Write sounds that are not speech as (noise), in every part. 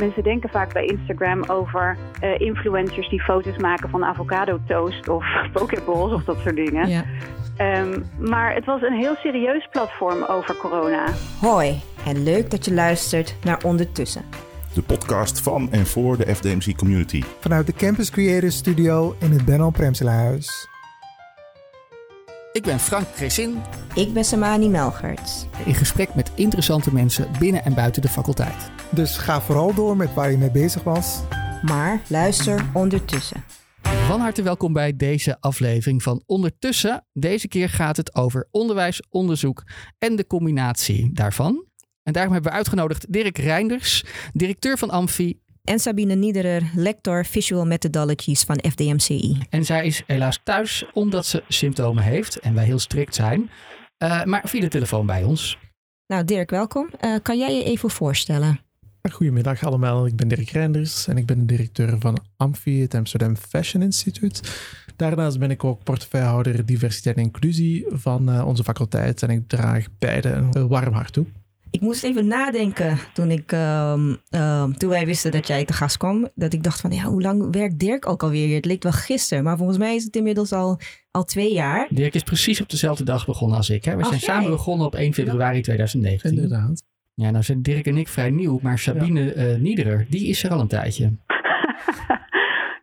Mensen denken vaak bij Instagram over uh, influencers die foto's maken van avocado toast of (laughs) pokeballs of dat soort dingen. Ja. Um, maar het was een heel serieus platform over corona. Hoi en leuk dat je luistert naar Ondertussen. De podcast van en voor de FDMC community. Vanuit de Campus Creators Studio in het Benno Premselaarhuis. Ik ben Frank Cresin. Ik ben Samani Melgerts. In gesprek met interessante mensen binnen en buiten de faculteit. Dus ga vooral door met waar je mee bezig was. Maar luister ondertussen. Van harte welkom bij deze aflevering van Ondertussen. Deze keer gaat het over onderwijs, onderzoek en de combinatie daarvan. En daarom hebben we uitgenodigd Dirk Reinders, directeur van Amfi. En Sabine Niederer, lector Visual Methodologies van FDMCI. En zij is helaas thuis omdat ze symptomen heeft en wij heel strikt zijn. Uh, maar via de telefoon bij ons. Nou Dirk, welkom. Uh, kan jij je even voorstellen? Goedemiddag allemaal, ik ben Dirk Reinders en ik ben de directeur van Amfi, het Amsterdam Fashion Institute. Daarnaast ben ik ook portefeuillehouder diversiteit en inclusie van uh, onze faculteit en ik draag beide een warm hart toe. Ik moest even nadenken toen, ik, uh, uh, toen wij wisten dat jij te gast kwam. Dat ik dacht van, ja, hoe lang werkt Dirk ook alweer? Het leek wel gisteren, maar volgens mij is het inmiddels al, al twee jaar. Dirk is precies op dezelfde dag begonnen als ik. Hè? We zijn samen begonnen op 1 februari 2019. Inderdaad. Ja, nou zijn Dirk en ik vrij nieuw, maar Sabine ja. uh, Niederer, die is er al een tijdje. (laughs)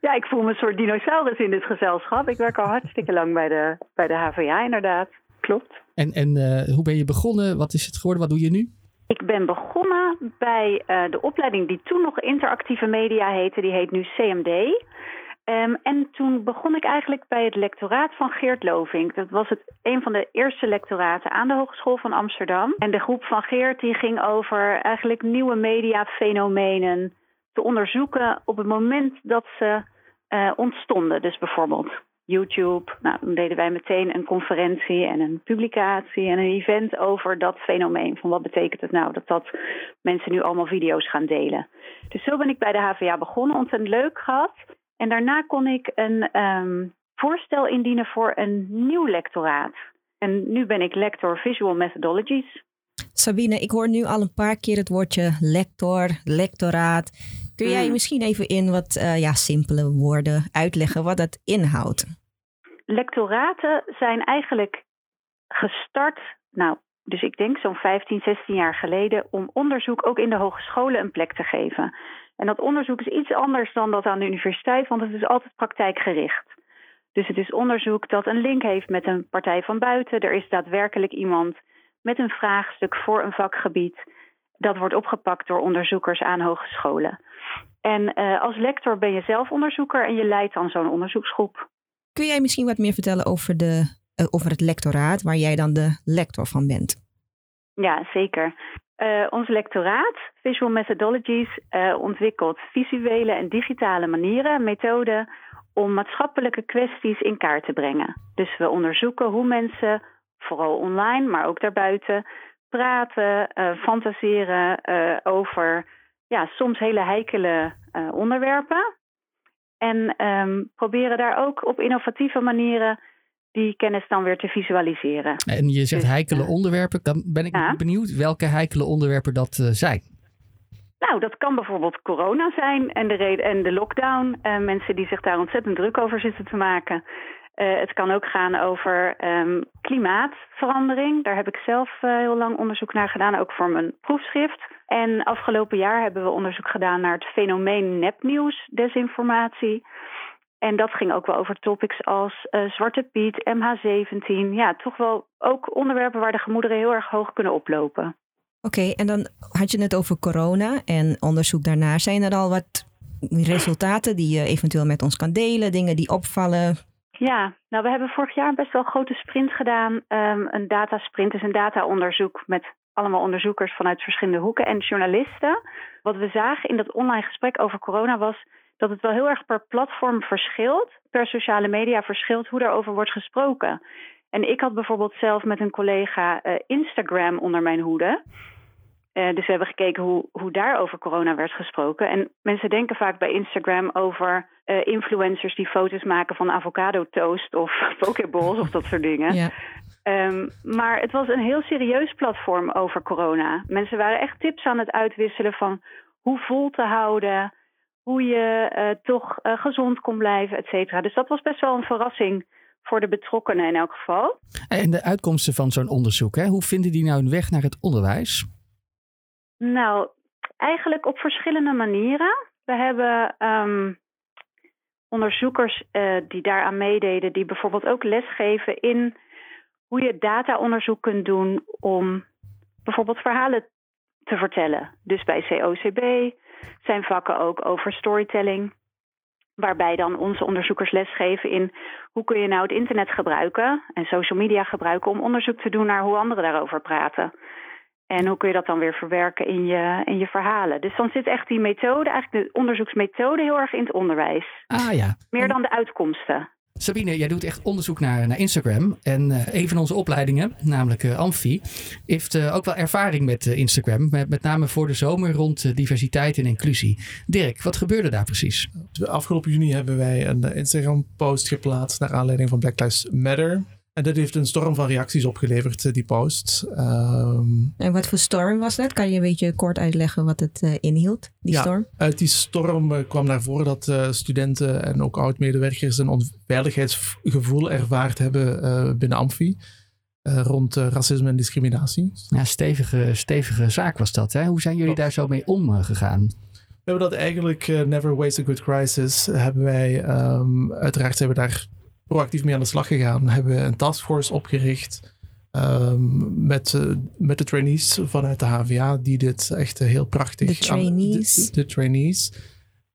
ja, ik voel me een soort dinosaurus in dit gezelschap. Ik werk al hartstikke lang bij de, bij de HVA, inderdaad. Klopt. En, en uh, hoe ben je begonnen? Wat is het geworden? Wat doe je nu? Ik ben begonnen bij uh, de opleiding die toen nog interactieve media heette. Die heet nu CMD. Um, en toen begon ik eigenlijk bij het lectoraat van Geert Lovink. Dat was het, een van de eerste lectoraten aan de Hogeschool van Amsterdam. En de groep van Geert die ging over eigenlijk nieuwe mediafenomenen te onderzoeken op het moment dat ze uh, ontstonden. Dus bijvoorbeeld YouTube. Nou, dan deden wij meteen een conferentie en een publicatie en een event over dat fenomeen. Van wat betekent het nou dat dat mensen nu allemaal video's gaan delen. Dus zo ben ik bij de HVA begonnen, ontzettend leuk gehad. En daarna kon ik een um, voorstel indienen voor een nieuw lectoraat. En nu ben ik lector Visual Methodologies. Sabine, ik hoor nu al een paar keer het woordje lector, lectoraat. Kun jij mm. misschien even in wat uh, ja, simpele woorden uitleggen wat dat inhoudt? Lectoraten zijn eigenlijk gestart, nou, dus ik denk zo'n 15, 16 jaar geleden, om onderzoek ook in de hogescholen een plek te geven. En dat onderzoek is iets anders dan dat aan de universiteit, want het is altijd praktijkgericht. Dus het is onderzoek dat een link heeft met een partij van buiten. Er is daadwerkelijk iemand met een vraagstuk voor een vakgebied. Dat wordt opgepakt door onderzoekers aan hogescholen. En uh, als lector ben je zelf onderzoeker en je leidt dan zo'n onderzoeksgroep. Kun jij misschien wat meer vertellen over, de, uh, over het lectoraat, waar jij dan de lector van bent? Ja, zeker. Uh, ons lectoraat, Visual Methodologies, ontwikkelt visuele en digitale manieren, methoden om maatschappelijke kwesties in kaart te brengen. Dus we onderzoeken hoe mensen, vooral online, maar ook daarbuiten, praten, fantaseren over ja, soms hele heikele onderwerpen. En um, proberen daar ook op innovatieve manieren die kennis dan weer te visualiseren. En je zegt dus, heikele uh, onderwerpen. Dan ben ik ja. benieuwd welke heikele onderwerpen dat uh, zijn. Nou, dat kan bijvoorbeeld corona zijn en de, en de lockdown. Mensen die zich daar ontzettend druk over zitten te maken. Het kan ook gaan over um, klimaatverandering. Daar heb ik zelf heel lang onderzoek naar gedaan, ook voor mijn proefschrift. En afgelopen jaar hebben we onderzoek gedaan naar het fenomeen nepnieuws, desinformatie. En dat ging ook wel over topics als uh, Zwarte Piet, MH17. Ja, toch wel ook onderwerpen waar de gemoederen heel erg hoog kunnen oplopen. Oké, en dan had je het over corona en onderzoek daarnaar. Zijn er al wat resultaten die je eventueel met ons kan delen, dingen die opvallen? Ja, nou we hebben vorig jaar best wel een grote sprint gedaan. Um, een datasprint is een dataonderzoek met allemaal onderzoekers vanuit verschillende hoeken en journalisten. Wat we zagen in dat online gesprek over corona was dat het wel heel erg per platform verschilt, per sociale media verschilt hoe daarover wordt gesproken. En ik had bijvoorbeeld zelf met een collega uh, Instagram onder mijn hoede. Uh, dus we hebben gekeken hoe, hoe daar over corona werd gesproken. En mensen denken vaak bij Instagram over uh, influencers die foto's maken van avocado toast of (laughs) pokeballs of dat soort dingen. Ja. Um, maar het was een heel serieus platform over corona. Mensen waren echt tips aan het uitwisselen van hoe vol te houden, hoe je uh, toch uh, gezond kon blijven, et cetera. Dus dat was best wel een verrassing voor de betrokkenen in elk geval. En de uitkomsten van zo'n onderzoek, hè? hoe vinden die nou een weg naar het onderwijs? Nou, eigenlijk op verschillende manieren. We hebben um, onderzoekers uh, die daaraan meededen, die bijvoorbeeld ook lesgeven in hoe je dataonderzoek kunt doen om bijvoorbeeld verhalen te vertellen. Dus bij COCB zijn vakken ook over storytelling. Waarbij dan onze onderzoekers lesgeven in hoe kun je nou het internet gebruiken en social media gebruiken om onderzoek te doen naar hoe anderen daarover praten. En hoe kun je dat dan weer verwerken in je, in je verhalen? Dus dan zit echt die methode, eigenlijk de onderzoeksmethode, heel erg in het onderwijs. Ah ja. Meer dan de uitkomsten. Sabine, jij doet echt onderzoek naar, naar Instagram. En uh, een van onze opleidingen, namelijk uh, Amfi, heeft uh, ook wel ervaring met Instagram. Met, met name voor de zomer rond diversiteit en inclusie. Dirk, wat gebeurde daar precies? Afgelopen juni hebben wij een Instagram-post geplaatst naar aanleiding van Black Lives Matter. En dat heeft een storm van reacties opgeleverd, die post. Um, en wat voor storm was dat? Kan je een beetje kort uitleggen wat het uh, inhield, die ja, storm? Uit die storm uh, kwam naar voren dat uh, studenten en ook oud-medewerkers een onveiligheidsgevoel ervaard hebben binnen Amfi. rond racisme en discriminatie. Ja, stevige, stevige zaak was dat. Hè? Hoe zijn jullie daar zo mee omgegaan? We hebben dat eigenlijk, Never Waste a Good Crisis, hebben wij, um, uiteraard hebben we daar proactief mee aan de slag gegaan. Hebben we een taskforce opgericht um, met, uh, met de trainees vanuit de HVA, die dit echt uh, heel prachtig... De trainees. Aan, de, de, trainees.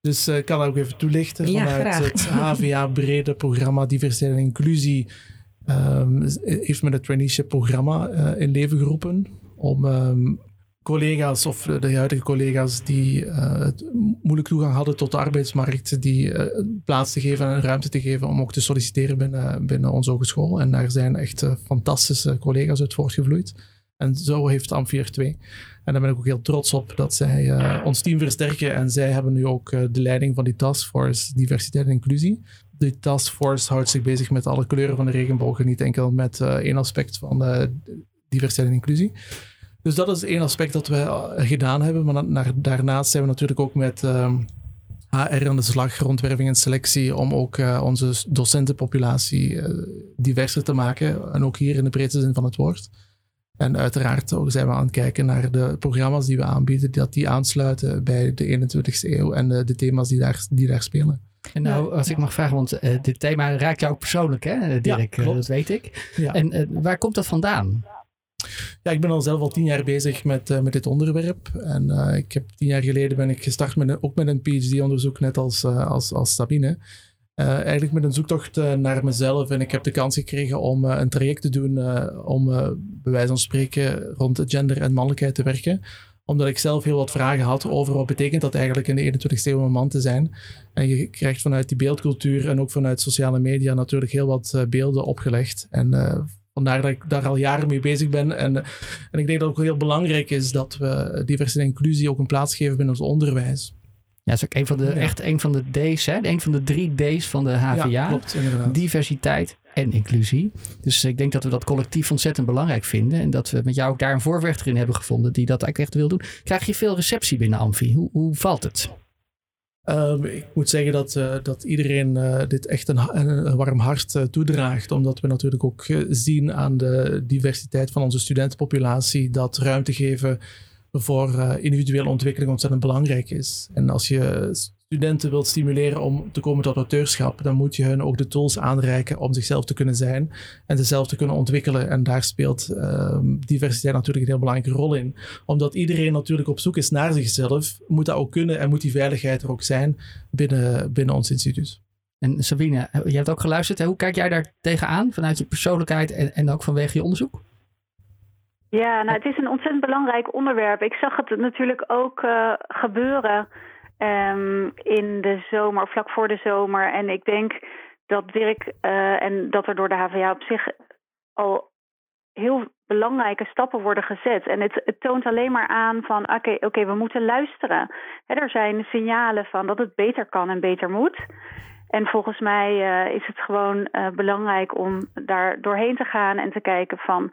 Dus ik uh, kan dat ook even toelichten. Ja, vanuit graag. het HVA-brede programma Diversiteit en Inclusie um, heeft men het traineeship-programma in leven geroepen om um, collega's of de huidige collega's die uh, het moeilijk toegang hadden tot de arbeidsmarkt, die uh, plaats te geven en ruimte te geven om ook te solliciteren binnen, onze hogeschool. En daar zijn echt uh, fantastische collega's uit voortgevloeid. En zo heeft Amphir 2. En daar ben ik ook heel trots op dat zij ons team versterken. En zij hebben nu ook de leiding van die taskforce diversiteit en inclusie. Die taskforce houdt zich bezig met alle kleuren van de regenboog. En niet enkel met één aspect van diversiteit en inclusie. Dus dat is één aspect dat we gedaan hebben. Maar naar, daarnaast zijn we natuurlijk ook met uh, HR aan de slag, rondwerving en selectie, om ook uh, onze docentenpopulatie uh, diverser te maken. En ook hier in de breedste zin van het woord. En uiteraard ook zijn we aan het kijken naar de programma's die we aanbieden, dat die aansluiten bij de 21ste eeuw en de, de thema's die daar, die daar spelen. En nou, als ik mag vragen, want uh, dit thema raakt jou ook persoonlijk, hè, Dirk? Ja, dat weet ik. Ja. En uh, waar komt dat vandaan? Ja, ik ben al zelf al tien jaar bezig met, uh, met dit onderwerp. En uh, ik heb tien jaar geleden ben ik gestart met een, ook met een PhD-onderzoek, net als, uh, als, als Sabine. eigenlijk met een zoektocht naar mezelf. En ik heb de kans gekregen om een traject te doen om bij wijze van spreken rond gender en mannelijkheid te werken omdat ik zelf heel wat vragen had over wat betekent dat eigenlijk in de 21ste eeuw een man te zijn. En je krijgt vanuit die beeldcultuur en ook vanuit sociale media natuurlijk heel wat beelden opgelegd. En Vandaar dat ik daar al jaren mee bezig ben. En, en ik denk dat het ook heel belangrijk is dat we diversiteit en inclusie ook een plaats geven binnen ons onderwijs. Ja, dat is ook een van de, ja. echt een van de D's, hè? een van de drie D's van de HVA. Ja, klopt, inderdaad. Diversiteit en inclusie. Dus ik denk dat we dat collectief ontzettend belangrijk vinden. En dat we met jou ook daar een voorvechter in hebben gevonden die dat eigenlijk echt wil doen. Krijg je veel receptie binnen Amfi? Hoe, hoe valt het? Um, ik moet zeggen dat, uh, dat iedereen uh, dit echt een, een warm hart uh, toedraagt. Omdat we natuurlijk ook zien aan de diversiteit van onze studentenpopulatie dat ruimte geven voor individuele ontwikkeling ontzettend belangrijk is. En als je studenten wilt stimuleren om te komen tot auteurschap, dan moet je hun ook de tools aanreiken om zichzelf te kunnen zijn en zichzelf te kunnen ontwikkelen. En daar speelt um, diversiteit natuurlijk een heel belangrijke rol in. Omdat iedereen natuurlijk op zoek is naar zichzelf, moet dat ook kunnen en moet die veiligheid er ook zijn binnen, binnen ons instituut. En Sabine, je hebt ook geluisterd. Hoe kijk jij daar tegenaan vanuit je persoonlijkheid en, en ook vanwege je onderzoek? Ja, nou, het is een ontzettend belangrijk onderwerp. Ik zag het natuurlijk ook uh, gebeuren um, in de zomer, vlak voor de zomer. En ik denk dat Dirk uh, en dat er door de HVA op zich al heel belangrijke stappen worden gezet. En het, toont alleen maar aan van oké, okay, we moeten luisteren. He, er zijn signalen van dat het beter kan en beter moet. En volgens mij uh, is het gewoon belangrijk om daar doorheen te gaan en te kijken van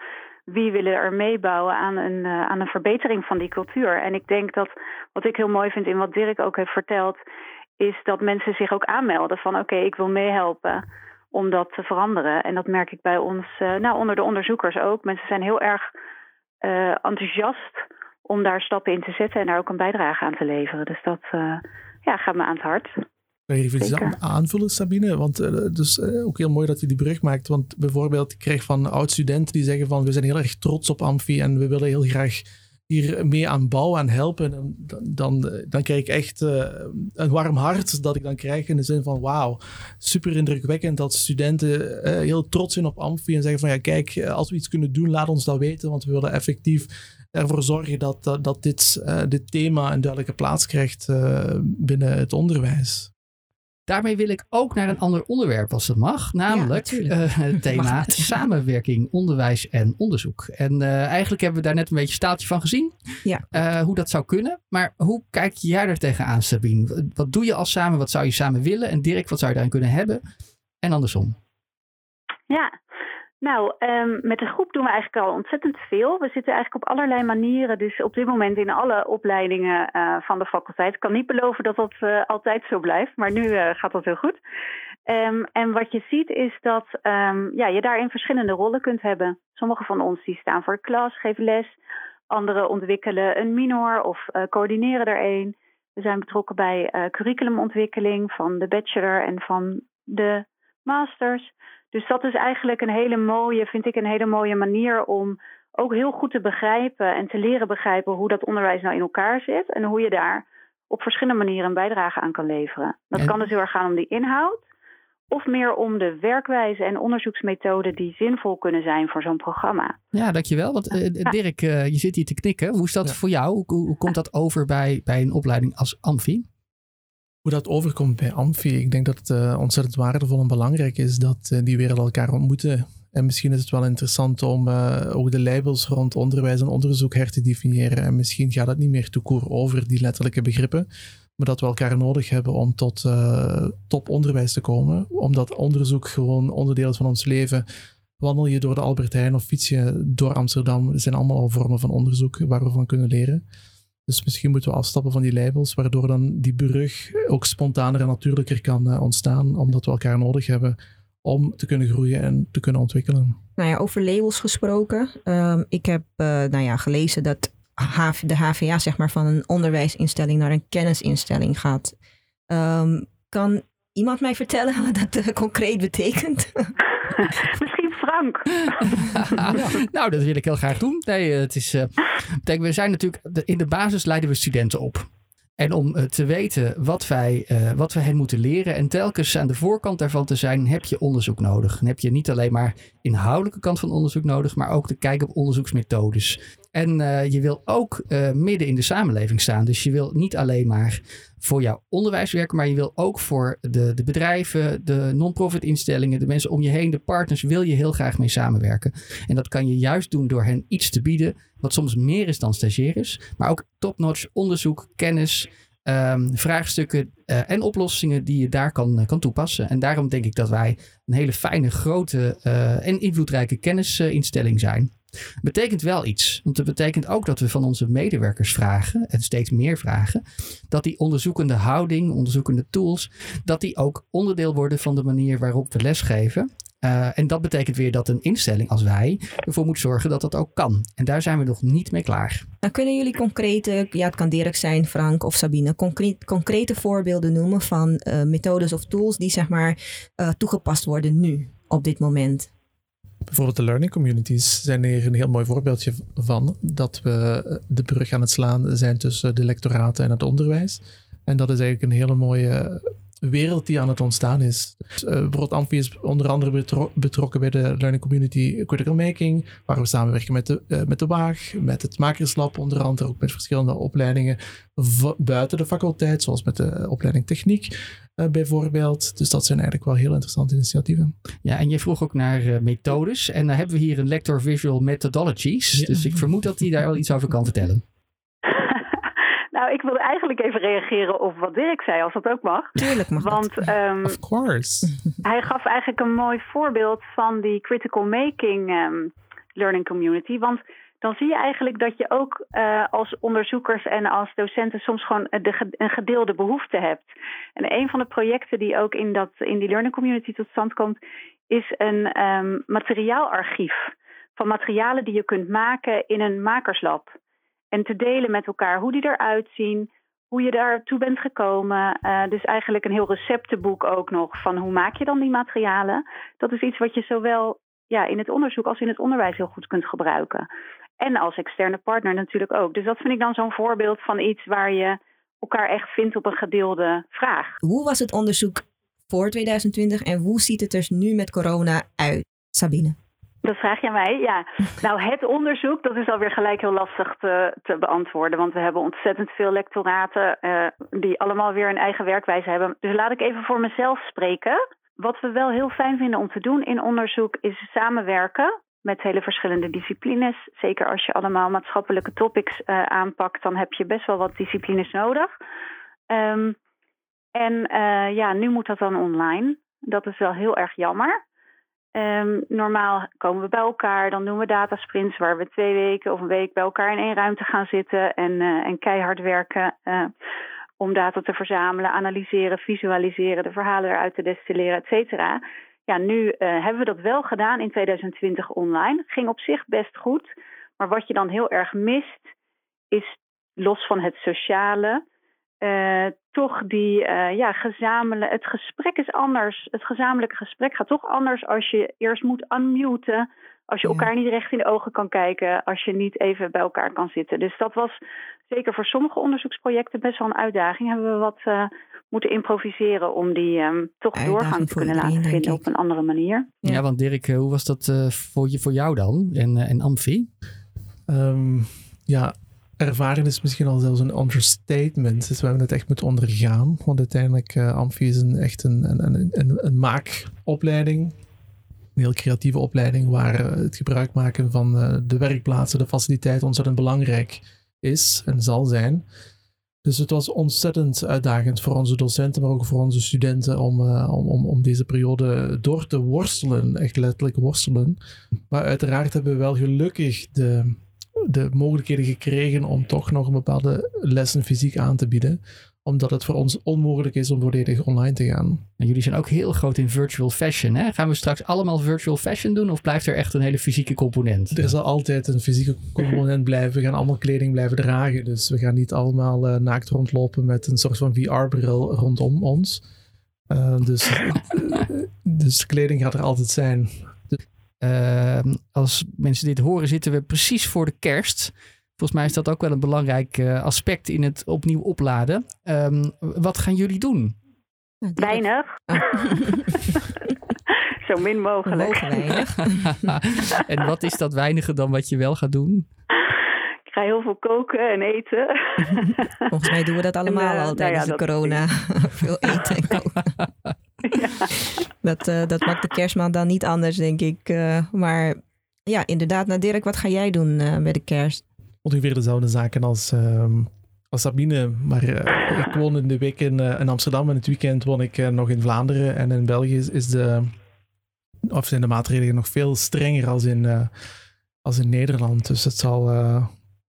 wie willen er meebouwen aan een, uh, aan een verbetering van die cultuur. En ik denk dat wat ik heel mooi vind in wat Dirk ook heeft verteld, is dat mensen zich ook aanmelden van oké, ik wil meehelpen om dat te veranderen. En dat merk ik bij ons, uh, nou onder de onderzoekers ook. Mensen zijn heel erg uh, enthousiast om daar stappen in te zetten en daar ook een bijdrage aan te leveren. Dus dat ja, gaat me aan het hart. Wil je even iets aanvullen, Sabine? Want uh, dus uh, ook heel mooi dat je die brug maakt. Want bijvoorbeeld, ik krijg van oud-studenten die zeggen van we zijn heel erg trots op Amfi en we willen heel graag hier mee aan bouwen en helpen. En dan, dan, dan krijg ik echt uh, een warm hart dat ik dan krijg in de zin van wauw, super indrukwekkend dat studenten heel trots zijn op Amfi en zeggen van ja kijk, als we iets kunnen doen, laat ons dat weten, want we willen effectief ervoor zorgen dat, dat, dat dit, dit thema een duidelijke plaats krijgt binnen het onderwijs. Daarmee wil ik ook naar een ander onderwerp, als (laughs) het mag. Namelijk ja, uh, het thema samenwerking, onderwijs en onderzoek. En uh, eigenlijk hebben we daar net een beetje staaltje van gezien. Ja. Uh, hoe dat zou kunnen. Maar hoe kijk jij er tegenaan, Sabine? Wat doe je als samen? Wat zou je samen willen? En Dirk, wat zou je daarin kunnen hebben? En andersom. Ja, nou, um, met de groep doen we eigenlijk al ontzettend veel. We zitten eigenlijk op allerlei manieren, dus op dit moment in alle opleidingen uh, van de faculteit. Ik kan niet beloven dat dat uh, altijd zo blijft, maar nu uh, gaat dat heel goed. Um, en wat je ziet is dat um, ja, je daarin verschillende rollen kunt hebben. Sommige van ons die staan voor de klas, geven les. Anderen ontwikkelen een minor of coördineren er een. We zijn betrokken bij curriculumontwikkeling van de bachelor en van de masters. Dus dat is eigenlijk een hele mooie, vind ik een hele mooie manier om ook heel goed te begrijpen en te leren begrijpen hoe dat onderwijs nou in elkaar zit en hoe je daar op verschillende manieren een bijdrage aan kan leveren. Dat kan dus heel erg gaan om die inhoud of meer om de werkwijze en onderzoeksmethoden die zinvol kunnen zijn voor zo'n programma. Ja, dankjewel. Want uh, Dirk, uh, je zit hier te knikken. Hoe is dat ja. voor jou? Hoe, hoe, komt dat over bij, bij een opleiding als Amfi? Hoe dat overkomt bij Amfi, ik denk dat het uh, ontzettend waardevol en belangrijk is dat uh, die wereld elkaar ontmoeten. En misschien is het wel interessant om uh, ook de labels rond onderwijs en onderzoek her te definiëren. En misschien gaat het niet meer toekoor over die letterlijke begrippen, maar dat we elkaar nodig hebben om tot toponderwijs te komen. Omdat onderzoek gewoon onderdeel is van ons leven. Wandel je door de Albert Heijn of fiets je door Amsterdam, zijn allemaal al vormen van onderzoek waar we van kunnen leren. Dus misschien moeten we afstappen van die labels, waardoor dan die brug ook spontaner en natuurlijker kan uh, ontstaan, omdat we elkaar nodig hebben om te kunnen groeien en te kunnen ontwikkelen. Nou ja, over labels gesproken. Um, ik heb uh, nou ja, gelezen dat H de HVA zeg maar, van een onderwijsinstelling naar een kennisinstelling gaat. Um, kan iemand mij vertellen (laughs) wat dat uh, concreet betekent? (laughs) (laughs) Nou, dat wil ik heel graag doen. Nee, het is, uh, kijk, we zijn natuurlijk, in de basis leiden we studenten op. En om uh, te weten wat wij, wat we hen moeten leren en telkens aan de voorkant daarvan te zijn, heb je onderzoek nodig. Dan heb je niet alleen maar inhoudelijke kant van onderzoek nodig, maar ook de kijk op onderzoeksmethodes. En uh, je wil ook midden in de samenleving staan. Dus je wil niet alleen maar voor jouw onderwijs werken, maar je wil ook voor de, de bedrijven, de non-profit instellingen, de mensen om je heen, de partners, wil je heel graag mee samenwerken. En dat kan je juist doen door hen iets te bieden, wat soms meer is dan stagiaires, maar ook top-notch onderzoek, kennis, um, vraagstukken uh, en oplossingen die je daar kan, kan toepassen. En daarom denk ik dat wij een hele fijne, grote en invloedrijke kennisinstelling zijn. Betekent wel iets. Want het betekent ook dat we van onze medewerkers vragen, en steeds meer vragen, dat die onderzoekende houding, onderzoekende tools, dat die ook onderdeel worden van de manier waarop we lesgeven. Uh, en dat betekent weer dat een instelling als wij ervoor moet zorgen dat dat ook kan. En daar zijn we nog niet mee klaar. Nou, kunnen jullie concrete, ja, het kan Dirk zijn, Frank of Sabine, concrete, concrete voorbeelden noemen van uh, methodes of tools die zeg maar uh, toegepast worden nu, op dit moment? Bijvoorbeeld de learning communities zijn hier een heel mooi voorbeeldje van. Dat we de brug aan het slaan zijn tussen de lectoraten en het onderwijs. En dat is eigenlijk een hele mooie wereld die aan het ontstaan is. Uh, bijvoorbeeld Amfi is onder andere betro betrokken bij de Learning Community Critical Making, waar we samenwerken met de, uh, met de Waag, met het Makerslab, onder andere ook met verschillende opleidingen buiten de faculteit, zoals met de opleiding Techniek uh, bijvoorbeeld. Dus dat zijn eigenlijk wel heel interessante initiatieven. Ja, en je vroeg ook naar methodes. En dan hebben we hier een lector Visual Methodologies. Ja. Dus ik vermoed dat hij daar wel iets over kan vertellen. Nou, ik wilde eigenlijk even reageren op wat Dirk zei, als dat ook mag. Tuurlijk mag Want, dat. Um, of course. (laughs) hij gaf eigenlijk een mooi voorbeeld van die critical making um, learning community. Want dan zie je eigenlijk dat je ook uh, als onderzoekers en als docenten soms gewoon de, een gedeelde behoefte hebt. En een van de projecten die ook in, dat, in die learning community tot stand komt, is een um, materiaalarchief van materialen die je kunt maken in een makerslab. En te delen met elkaar hoe die eruit zien, hoe je daartoe bent gekomen. Uh, dus eigenlijk een heel receptenboek ook nog van hoe maak je dan die materialen. Dat is iets wat je zowel ja, in het onderzoek als in het onderwijs heel goed kunt gebruiken. En als externe partner natuurlijk ook. Dus dat vind ik dan zo'n voorbeeld van iets waar je elkaar echt vindt op een gedeelde vraag. Hoe was het onderzoek voor 2020 en hoe ziet het er nu met corona uit, Sabine? Dat vraag je mij, ja. (laughs) Nou, het onderzoek, dat is alweer gelijk heel lastig te, te beantwoorden. Want we hebben ontzettend veel lectoraten uh, die allemaal weer een eigen werkwijze hebben. Dus laat ik even voor mezelf spreken. Wat we wel heel fijn vinden om te doen in onderzoek is samenwerken met hele verschillende disciplines. Zeker als je allemaal maatschappelijke topics uh, aanpakt, dan heb je best wel wat disciplines nodig. Um, en uh, ja, nu moet dat dan online. Dat is wel heel erg jammer. Um, normaal komen we bij elkaar, dan doen we datasprints waar we twee weken of een week bij elkaar in één ruimte gaan zitten en, uh, en keihard werken uh, om data te verzamelen, analyseren, visualiseren, de verhalen eruit te destilleren, et cetera. Ja, nu uh, hebben we dat wel gedaan in 2020 online. Ging op zich best goed. Maar wat je dan heel erg mist, is los van het sociale, uh, toch die uh, ja, gezamenlijke. Het gesprek is anders. Het gezamenlijke gesprek gaat toch anders als je eerst moet unmuten. Als je ja. elkaar niet recht in de ogen kan kijken. Als je niet even bij elkaar kan zitten. Dus dat was zeker voor sommige onderzoeksprojecten best wel een uitdaging. Hebben we wat uh, moeten improviseren om die um, toch uitdaging doorgang te kunnen laten vinden op een andere manier. Ja, ja want Dirk, hoe was dat uh, voor, je, voor jou dan en, en Amfi? Um, ja, ervaren is misschien al zelfs een understatement. Dus we hebben het echt moeten ondergaan. Want uiteindelijk, uh, Amfi is een, echt een, een, een, een maakopleiding. Een heel creatieve opleiding waar uh, het gebruik maken van uh, de werkplaatsen, de faciliteiten ontzettend belangrijk is en zal zijn. Dus het was ontzettend uitdagend voor onze docenten, maar ook voor onze studenten om, om, om deze periode door te worstelen. Echt letterlijk worstelen. Maar uiteraard hebben we wel gelukkig de de mogelijkheden gekregen om toch nog een bepaalde lessen fysiek aan te bieden. Omdat het voor ons onmogelijk is om volledig online te gaan. En jullie zijn ook heel groot in virtual fashion. Hè? Gaan we straks allemaal virtual fashion doen? Of blijft er echt een hele fysieke component? Er zal altijd een fysieke component blijven. We gaan allemaal kleding blijven dragen. Dus we gaan niet allemaal uh, naakt rondlopen met een soort van VR-bril rondom ons. Uh, dus, dus kleding gaat er altijd zijn. Uh, als mensen dit horen, zitten we precies voor de kerst. Volgens mij is dat ook wel een belangrijk uh, aspect in het opnieuw opladen. Um, wat gaan jullie doen? Weinig. Oh. (laughs) Zo min mogelijk. weinig. (laughs) en wat is dat weinige dan wat je wel gaat doen? Ik ga heel veel koken en eten. Volgens mij doen we dat allemaal en, uh, al tijdens nou ja, de corona. (laughs) veel eten en koken. (laughs) Ja. Dat, uh, dat maakt de kerstmaand dan niet anders, denk ik. Uh, maar ja, inderdaad. Nou, Dirk, wat ga jij doen uh, met de kerst? Ongeveer dezelfde zaken als, ehm, als Sabine. Maar ik woon in de week in, in, Amsterdam en het weekend woon ik nog in Vlaanderen. En in België is, is de, of zijn de maatregelen nog veel strenger als in, als in Nederland. Dus het zal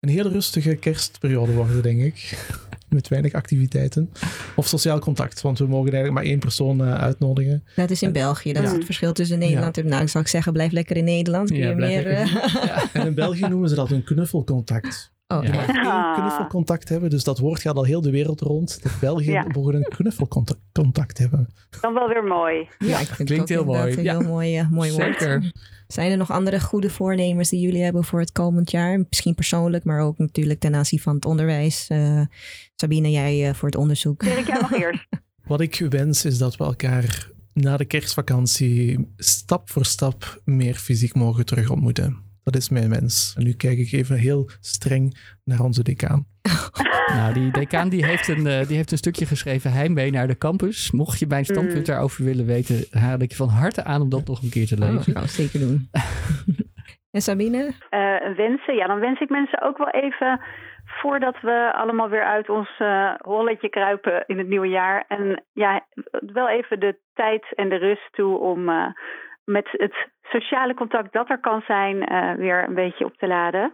een hele rustige kerstperiode worden, denk ik (laughs) met weinig activiteiten. Of sociaal contact, want we mogen eigenlijk maar één persoon uh, uitnodigen. Dat is in en, België, dat ja. is het verschil tussen Nederland en... Nou, zou ik zeggen, blijf lekker in Nederland. Kun je meer, (laughs) ja. En in België noemen ze dat een knuffelcontact. Oh, je mag één knuffelcontact hebben, dus dat woord gaat al heel de wereld rond. Dat België ja. mogen een knuffelcontact contact hebben. Dan wel weer mooi. Ja, ik vind Klinkt het heel mooi. Een heel mooi, uh, mooi Zeker. woord. Zijn er nog andere goede voornemens die jullie hebben voor het komend jaar? Misschien persoonlijk, maar ook natuurlijk ten aanzien van het onderwijs. Uh, Sabine, jij uh, voor het onderzoek. Dirk, jij nog eerst. (laughs) Wat ik wens is dat we elkaar na de kerstvakantie stap voor stap meer fysiek mogen terug ontmoeten. Dat is mijn wens. En nu kijk ik even heel streng naar onze decaan. (laughs) nou, die decaan die heeft, een, uh, die heeft een stukje geschreven heimwee naar de campus. Mocht je mijn standpunt mm. daarover willen weten, raad ik je van harte aan om dat nog een keer te lezen. Oh, dat gaan we zeker doen. (laughs) en Sabine? Uh, wensen? Ja, dan wens ik mensen ook wel even voordat we allemaal weer uit ons uh, holletje kruipen in het nieuwe jaar. En ja, wel even de tijd en de rust toe om uh, met het sociale contact dat er kan zijn, weer een beetje op te laden.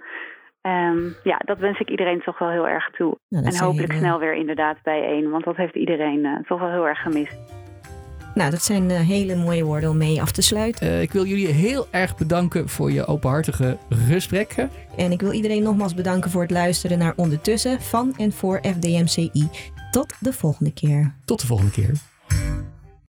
Ehm, ja, dat wens ik iedereen toch wel heel erg toe. en hopelijk snel weer inderdaad bijeen, want dat heeft iedereen toch wel heel erg gemist. Nou, dat zijn hele mooie woorden om mee af te sluiten. ik wil jullie heel erg bedanken voor je openhartige gesprekken. En ik wil iedereen nogmaals bedanken voor het luisteren naar Ondertussen van en voor FDMCI. Tot de volgende keer. Tot de volgende keer.